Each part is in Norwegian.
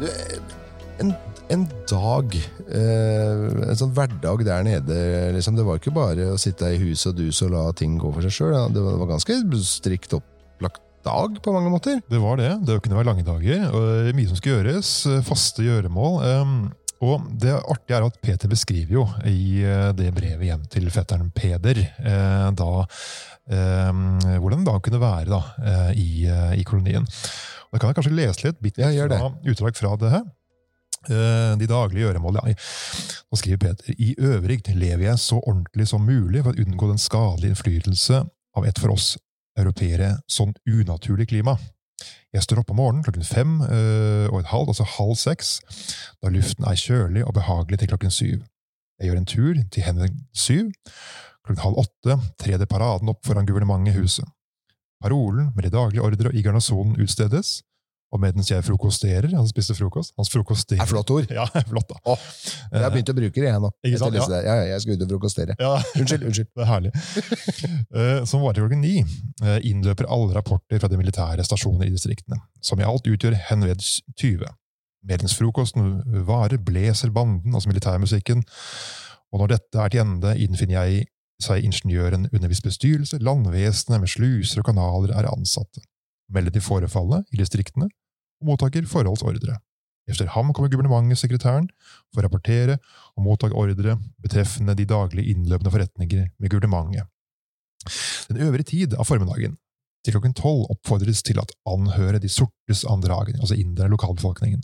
Du, en, en dag, eh, en sånn hverdag der nede liksom, Det var ikke bare å sitte i huset og duse og la ting gå for seg sjøl. Det, var- ganske strikt opplagt dag på mange måter. Det var det. Det kunne være lange dager. og Mye som skulle gjøres. Faste gjøremål. Um, og det artige er at Peter beskriver jo i eh, det brevet hjem til fetteren Peder eh, da um, hvordan det da kunne være da, i, i kolonien. Da kan jeg kanskje lese litt bitte det. utdrag fra det her. Eh, De daglige gjøremål. Ja. Nå skriver Peter i øvrig lever jeg så ordentlig som mulig for å unngå den skadelige innflytelse av et for oss europeere sånn unaturlig klima. Jeg står opp om morgenen klokken fem øh, og et halvt, altså halv seks, da luften er kjølig og behagelig til klokken syv. Jeg gjør en tur til henved syv. Klokken halv åtte trer paraden opp foran guvernementet i huset. Parolen med de daglige ordre i garnisonen utstedes, og mens jeg frokosterer Han spiste frokost. Hans frokosterer. Er flott ord. Ja, flott, da. Åh, Jeg har begynt å bruke det, jeg nå. Ikke sant? Ja, ja, jeg skal ut og frokostere. Ja. Unnskyld, unnskyld. Det er herlig. Eh, Som varer klokken ni, eh, innløper alle rapporter fra de militære stasjoner i distriktene, som i alt utgjør henved 20. Medens frokosten varer, bleser banden, altså militærmusikken, og når dette er til ende, innfinner jeg seg ingeniøren under viss bestyrelse, landvesenet med sluser og kanaler er ansatte, melder til forefallet i distriktene, og mottaker forholdsordre. Efter ham kommer guvernementsekretæren for å rapportere og mottak ordre betreffende de daglige innløpende forretninger med guvernementet. Den øvrige tid av formiddagen, til klokken tolv, oppfordres til at anhøre de sortes andragene, altså indere, lokalbefolkningen.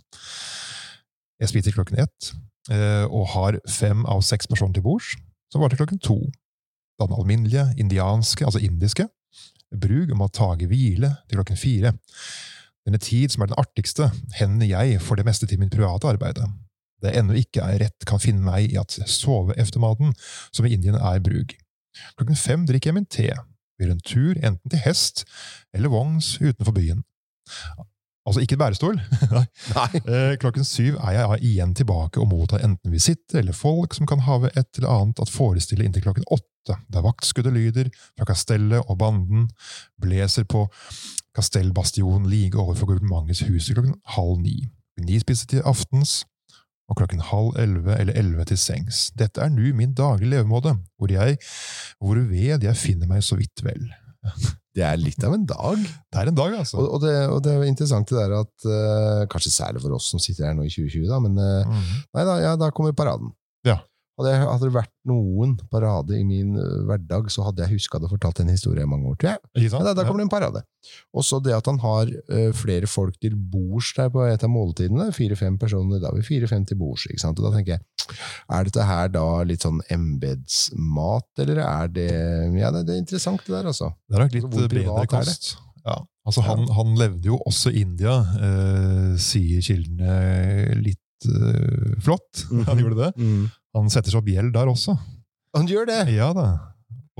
Jeg spiser klokken ett, eh, og har fem av seks personer til bords, som varer til klokken to. Den alminnelige, indianske, altså indiske, bruk om å tage hvile til klokken fire. Denne tid som er den artigste, hender jeg for det meste til min private arbeide. Det jeg ennå ikke er rett kan finne meg i at sove efter maten, som i Indien er bruk. Klokken fem drikker jeg min te, gjør en tur enten til hest eller vogns utenfor byen. Altså ikke bærestol. Nei. Nei. Eh, Klokken syv er jeg igjen tilbake og mottar enten visitter eller folk som kan have et eller annet at forestille inntil klokken åtte, der vaktskuddet lyder fra kastellet og banden bleser på Kastellbastionen like overfor guvernementets hus klokken halv ni. Ni spiser til aftens, og klokken halv elleve eller elleve til sengs. Dette er nu min daglige levemåte, hvor jeg, hvorved jeg finner meg så vidt vel. Det er litt av en dag. Det er en dag, altså. Og, og, det, og det er interessant det der at uh, Kanskje særlig for oss som sitter her nå i 2020, da, men uh, mm. nei da, ja, da kommer paraden. Ja. Hadde, jeg, hadde det vært noen parade i min eh, hverdag, så hadde jeg huska det og fortalt en historie i mange år. tror jeg. Men da, da kommer det en parade. Og så det at han har uh, flere folk til bords der på et av måltidene. Fire-fem personer, da har vi fire-fem til bords. ikke sant? Og da tenker jeg, er dette her da litt sånn embetsmat, eller er det Ja, det, det er interessant det der, altså. Det er nok litt Altså, bedre kost. Ja. Altså, han, han levde jo også i India, uh, sier kildene litt uh, flott. Mhm. Han gjorde det. Han setter seg opp gjeld der også. Han gjør det! Ja da.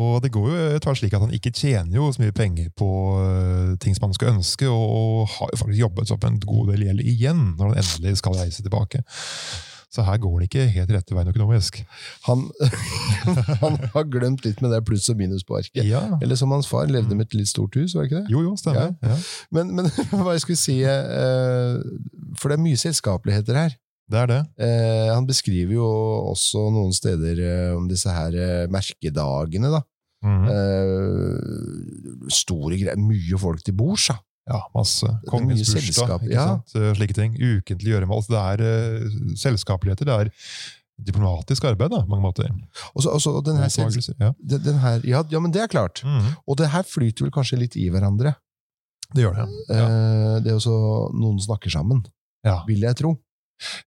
Og det går jo etter slik at han ikke tjener jo så mye penger på eh, ting som han skal ønske, og, og har jo faktisk jobbet seg opp en god del gjeld igjen når han endelig skal reise tilbake. Så her går det ikke helt rette veien økonomisk. Han, han har glemt litt med det pluss- og minus på arket. Ja. Eller som hans far, levde med et litt stort hus, var det ikke det? Jo, jo, stemmer. Ja. Men, men hva jeg skulle si eh, For det er mye selskapeligheter her. Det er det. Eh, han beskriver jo også noen steder eh, om disse her eh, merkedagene, da. Mhm. Eh, store greier. Mye folk til bords, da. Ja, masse. Kongens bursdag, ja. Eh, Slike ting. Ukentlig gjøremål. Altså, det er uh, selskapeligheter. Det er diplomatisk arbeid, da, på mange måter. Og så, og den her, Ja. den, den her ja, ja, men det er klart. Mhm. Og det her flyter vel kanskje litt i hverandre. Det gjør det. Ja. Eh, det er jo så noen snakker sammen, Ja. vil jeg tro.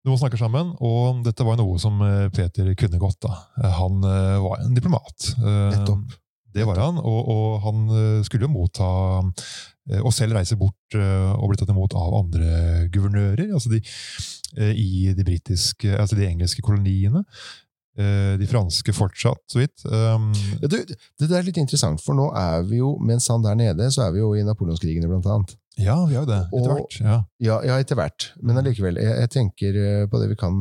Noen snakker sammen, og dette var noe som eh, Peter kunne godt. da. Eh, Han eh, var en diplomat. Nettopp. Det var han, og, og han skulle jo motta Og selv reise bort og bli tatt imot av andre guvernører altså de, i de britiske, altså de engelske koloniene. De franske fortsatt, så vidt. Um, det der er litt interessant, for nå er vi jo, mens han der nede, så er vi jo i napoleonskrigene, blant annet. Ja, vi har jo det. Etter hvert. Ja. Ja, ja etter hvert. Men allikevel, jeg, jeg tenker eh, på det vi kan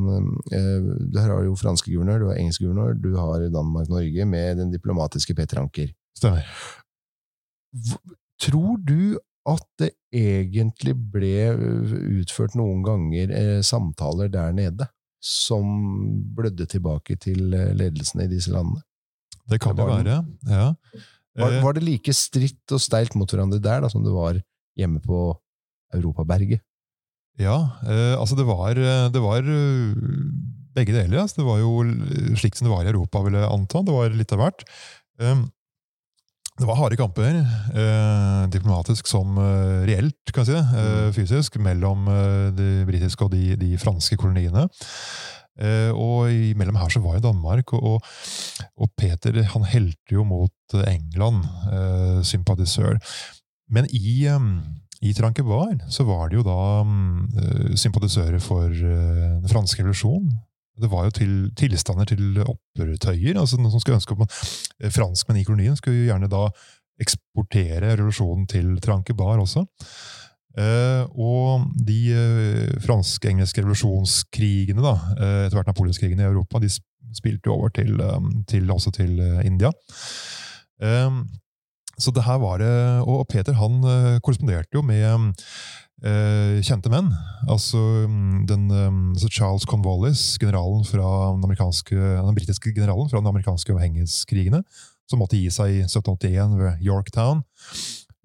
eh, Du har jo franske guvernør, du har engelsk guvernør, du har Danmark-Norge med den diplomatiske Peter Anker. Stemmer. Tror du at det egentlig ble øh, utført noen ganger eh, samtaler der nede som blødde tilbake til ledelsene ledelsen i disse landene. Det kan Det være, ja. Var, Eh, var det like stritt og steilt mot hverandre der da, som det var hjemme på Europaberget? Ja, eh, altså det var, eh, det var eh, begge deler. Altså det var jo slik som det var i Europa, vil jeg anta. Det var litt av hvert. Um, det var harde kamper, eh, diplomatisk som eh, reelt, kan jeg si det, eh, fysisk, mellom eh, de britiske og de, de franske koloniene. Eh, og imellom her så var jo Danmark, og, og, Peter han helte jo mot eh, England, eh, sympatisør. Men i, eh, i Trankebar så var det jo da mm, eh, sympatisører for eh, den franske revolusjonen. Det var jo til, tilstander til opprørtøyer, altså noen som skulle ønske at man- franskmenn i kolonien skulle jo gjerne da eksportere revolusjonen til Trankebar også. Uh, og de uh, fransk-engelske revolusjonskrigene, da, uh, etter hvert napoleonskrigene i Europa, de spilte jo over til, um, til, også til eh, India. Eh, så det her var det, Og Peter han eh, korresponderte jo med eh, kjente menn. Altså, mm, den, eh, altså Charles Conwallis, generalen fra den, amerikanske, den britiske generalen fra den amerikanske uavhengighetskrigene, som måtte gi seg i 1781 ved Yorktown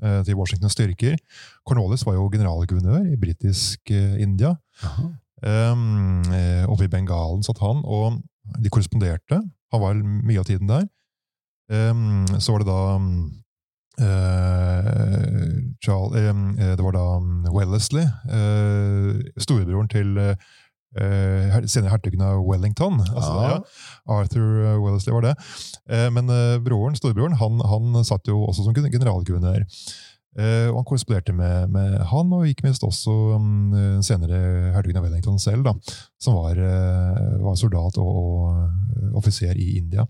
eh, til Washingtons styrker. Cornwallis var jo generalguvernør i britisk eh, India. Um, oppe i Bengalen satt han, og de korresponderte. Han var mye av tiden der. Um, så var det da um, Charles, em, eh, Det var da um, Wellesley, eh, storebroren til eh, senere hertugen av Wellington. Altså, Ja. ja, Arthur eh, Wellesley var det. Eh, men eh, broren, storebroren han, han satt jo også som gen- generalguvernør. Uh, og Han korresponderte med, med han, og ikke minst også um, senere hertugen av Wellington selv, da, som var, uh, var soldat og, og eh, offiser i India.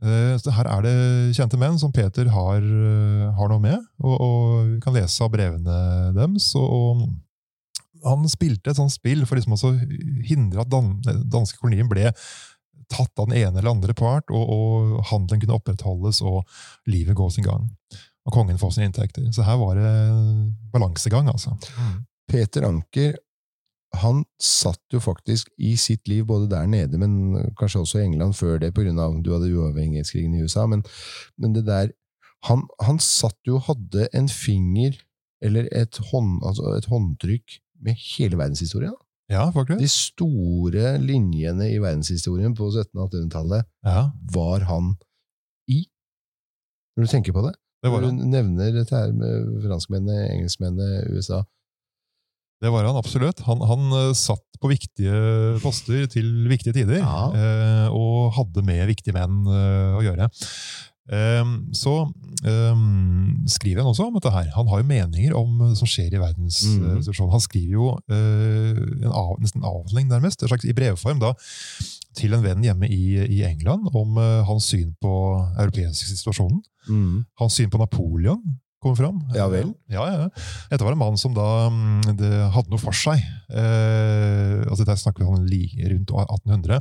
Eh, Så her er det kjente menn som Peter har, eh, har noe med, og, og vi kan lese av brevene deres. Og, og han spilte et sånt spill for liksom å hindre at dan, danske kolonien ble tatt av den ene eller andre part, og, og handelen kunne opprettholdes og livet gå sin gang. Og kongen få sine inntekter. Så her var det balansegang, altså. Peter Anker han satt jo faktisk i sitt liv både der nede, men kanskje også i England før det, på grunn av du hadde uavhengighetskrigen i USA. Men, men det der han, han satt jo og hadde en finger, eller et, hånd, altså et håndtrykk, med hele verdenshistorien. Ja, faktisk. De store linjene i verdenshistorien på 1700- og 1800-tallet Ja, var han i. Når du tenker på det. det var Når han. du nevner dette her med franskmennene, engelskmennene, USA. Det var han absolutt. Han, han eh, satt på viktige poster til viktige tider, Ja. eh, og hadde med viktige menn eh, å gjøre. Eh, så ehm, skriver han også om dette her. Han har jo meninger om det som skjer i verdenssituasjonen. Mm. Han skriver jo eh, en av, nesten en avhandling, nærmest, en slags i brevform, da, til en venn hjemme i, i England om eh, hans syn på europeisk situasjonen. Hans syn på Napoleon kommer fram. Ja vel? Ja, ja. Dette var en mann som da mm, det hadde noe for seg. Eh, altså Der snakker vi om rundt 1800.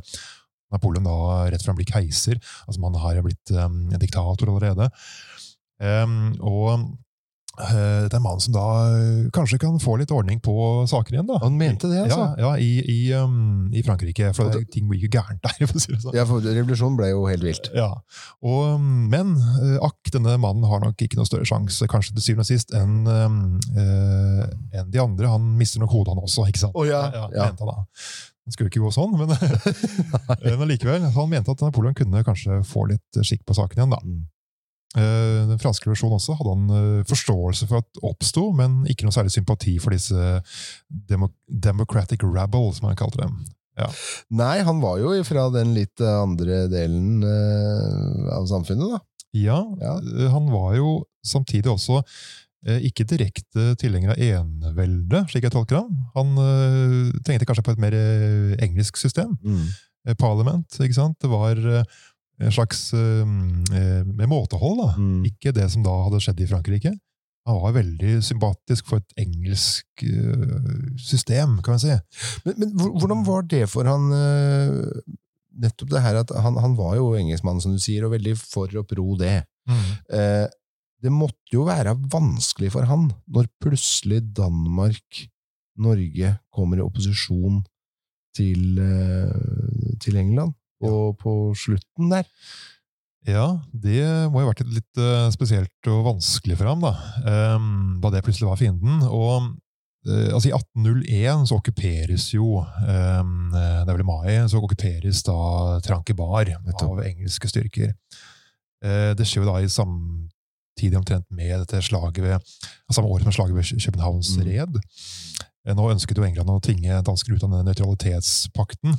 Napoleon da rett før han blir keiser. altså Man har blitt um, diktator allerede. Um, og eh, det er en mann som da eh, kanskje kan få litt ordning på saker igjen. da. Han mente det, altså? Ja, ja i, i, um, i Frankrike. For det, ting gikk jo gærent der. for å si det sånn. Ja, for revolusjonen ble jo helt vilt. Ja, og, men eh, akk, denne mannen har nok ikke noe større sjanse kanskje til syvende og sist enn uh, en de andre. Han mister nok hodet, han også. ikke sant? Å ja, ja. mente han da. Det skulle ikke gå sånn, men, eh, men likevel. Han mente at Napoleon kunne kanskje få litt skikk på saken igjen. da. Eh, Den franske revolusjonen også hadde han eh, forståelse for at oppsto, men ikke noe særlig sympati for disse demo democratic rabble, som han kalte dem. Nei, han var jo fra den litt eh, andre delen av samfunnet, da. Ja, Ja. han var jo samtidig også ikke direkte tilhenger av enevelde, slik jeg tolker ham. Han tenkte kanskje på et mer engelsk system. Mm. Parliament, ikke sant? Det var en slags eh, eh, med måtehold, da. Mm. Ikke det som da hadde skjedd i Frankrike. Han var veldig sympatisk for et engelsk eh, system, kan vi si. Men, men hvordan var det for han eh, Nettopp det her at han, han var jo engelskmann, som du sier, og veldig for å pro det. Eh, det måtte jo være vanskelig for han når plutselig Danmark, Norge, kommer i opposisjon til, eh, til England. Og på slutten der. Ja, det må jo ha vært litt uh, spesielt og vanskelig for ham, da. Um, da det plutselig var fienden. Og uh, altså I 1801 så okkuperes jo um, Det er vel i mai, så okkuperes da Trankebar av engelske styrker. Uh, det skjer jo da i samtidig omtrent med dette slaget ved, samme år som slaget ved Københavns mm. red. Nå ønsket jo England å tvinge danskene ut av den nøytralitetspakten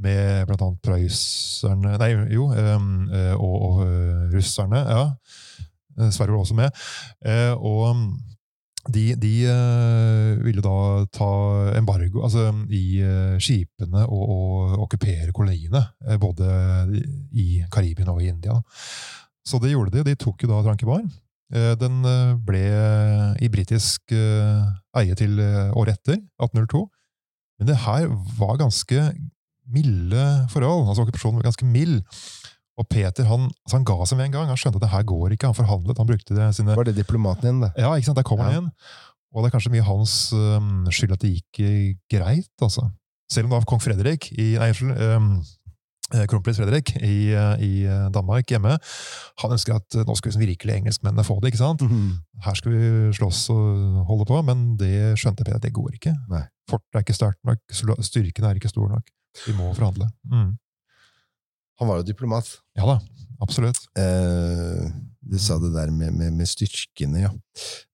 med blant annet prøysserne Nei, jo, um, og, og uh, russerne. Ja. Eh, Sverige var også med. Og de, de uh, ville da ta embargo altså, i skipene og, og, okkupere koloniene. både i Karibien og i India. Så det gjorde de. De tok jo da Trankebar. Den ble i britisk eie til året etter, 1802. Men det her var ganske milde forhold. altså Okkupasjonen var ganske mild. Og Peter han, altså han ga seg med en gang. Han skjønte at det her går ikke. Han forhandlet. han brukte det sine... Var det diplomaten igjen, det? Ja, ikke sant, der kom han inn. Og det er kanskje mye hans um, skyld at det gikk uh, greit. altså. Selv om da kong Fredrik i, Nei, unnskyld. Um, Kronprins Fredrik i, i, Danmark hjemme, han ønsker at nå skal vi virkelig engelskmennene få det. ikke sant? Mm -hmm. Her skal vi slåss og holde på, men det skjønte Peter at det går ikke. Nei. Fortet er ikke sterkt nok, styrken er ikke stor nok. Vi må forhandle. Mm. Han var jo diplomat. Ja da, absolutt. Eh, du sa det der med, med, med styrkene, ja.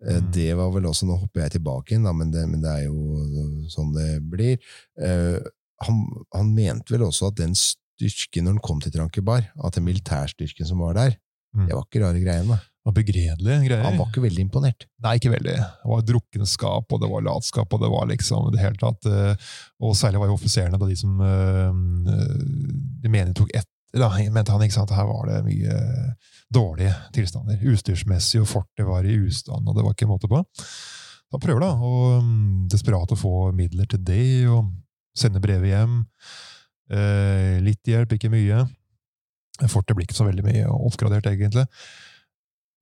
Eh, mm. Det var vel også Nå hopper jeg tilbake igjen, da, men, det, men, det, er jo sånn det blir. Eh, han, han, mente vel også at den styrken, når han kom til Trankebar, at den militærstyrken som var der, mm. det var ikke rare greiene var begredelige greier. Han var ikke veldig imponert? Nei, ikke veldig. Det var drukkenskap, og det var latskap, og det var liksom det hele tatt eh, Og særlig var jo offiserene da de som eh, De mener tok etter, da, mente han ikke sant, her var det mye dårlige tilstander. Utstyrsmessig, og fortet var i ustand, og det var ikke måte på. Han prøver da, og mm, desperat å få midler til det, og sende brevet hjem. Eh, litt hjelp, ikke mye. Fortet blir ikke så veldig mye oppgradert, egentlig.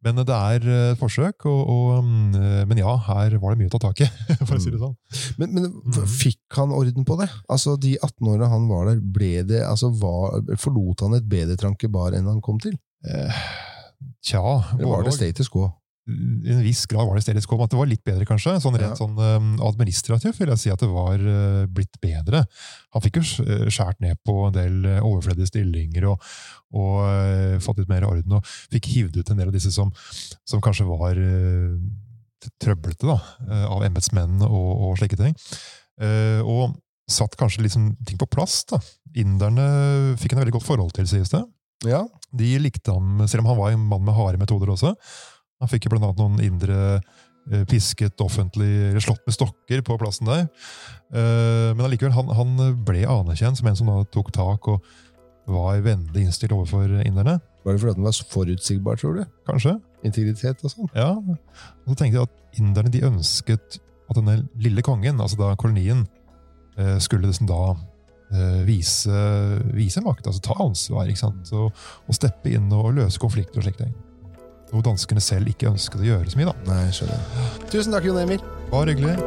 Men det er et eh, forsøk, og, og, mm, men ja, her var det mye å ta tak i. for å si det sånn. Men, men mm. fikk han orden på det? Altså, De 18 årene han var der, ble det, altså, var, forlot han et bedre trankebar enn han kom til? Eh, tja Eller var det status quo? I en viss grad var det status kom at det var litt bedre, kanskje. Sånn Rent ja. sånn um, administrativt vil jeg si at det var uh, blitt bedre. Han fikk jo uh, skjært ned på en del uh, overflødige stillinger og, og fått litt mer orden. Og fikk hivd ut en del av disse som, som kanskje var trøblete da, av embetsmenn og, og, slike ting. og satt kanskje liksom ting på plass. da. Inderne fikk en veldig godt forhold til, sies det. Ja. De likte ham, selv om han var en mann med harde metoder også. Han fikk jo blant annet noen indre eh, pisket offentlig, slått med stokker på plassen der. Eh, men allikevel, han, han ble anerkjent som en som da tok tak og var vennlig innstilt overfor inderne. Var det fordi han var forutsigbar, tror du? Kanskje. Integritet og sånn? Ja. Og så tenkte jeg at inderne de ønsket at denne lille kongen, altså da kolonien, eh, skulle liksom da vise, vise makt, altså ta ansvar, ikke sant? Og, og steppe inn og løse konflikter og slike ting. Noe danskene selv ikke ønsket å gjøre så mye. da. Nei, skjønner. Tusen takk, Jon Emil. Bare hyggelig.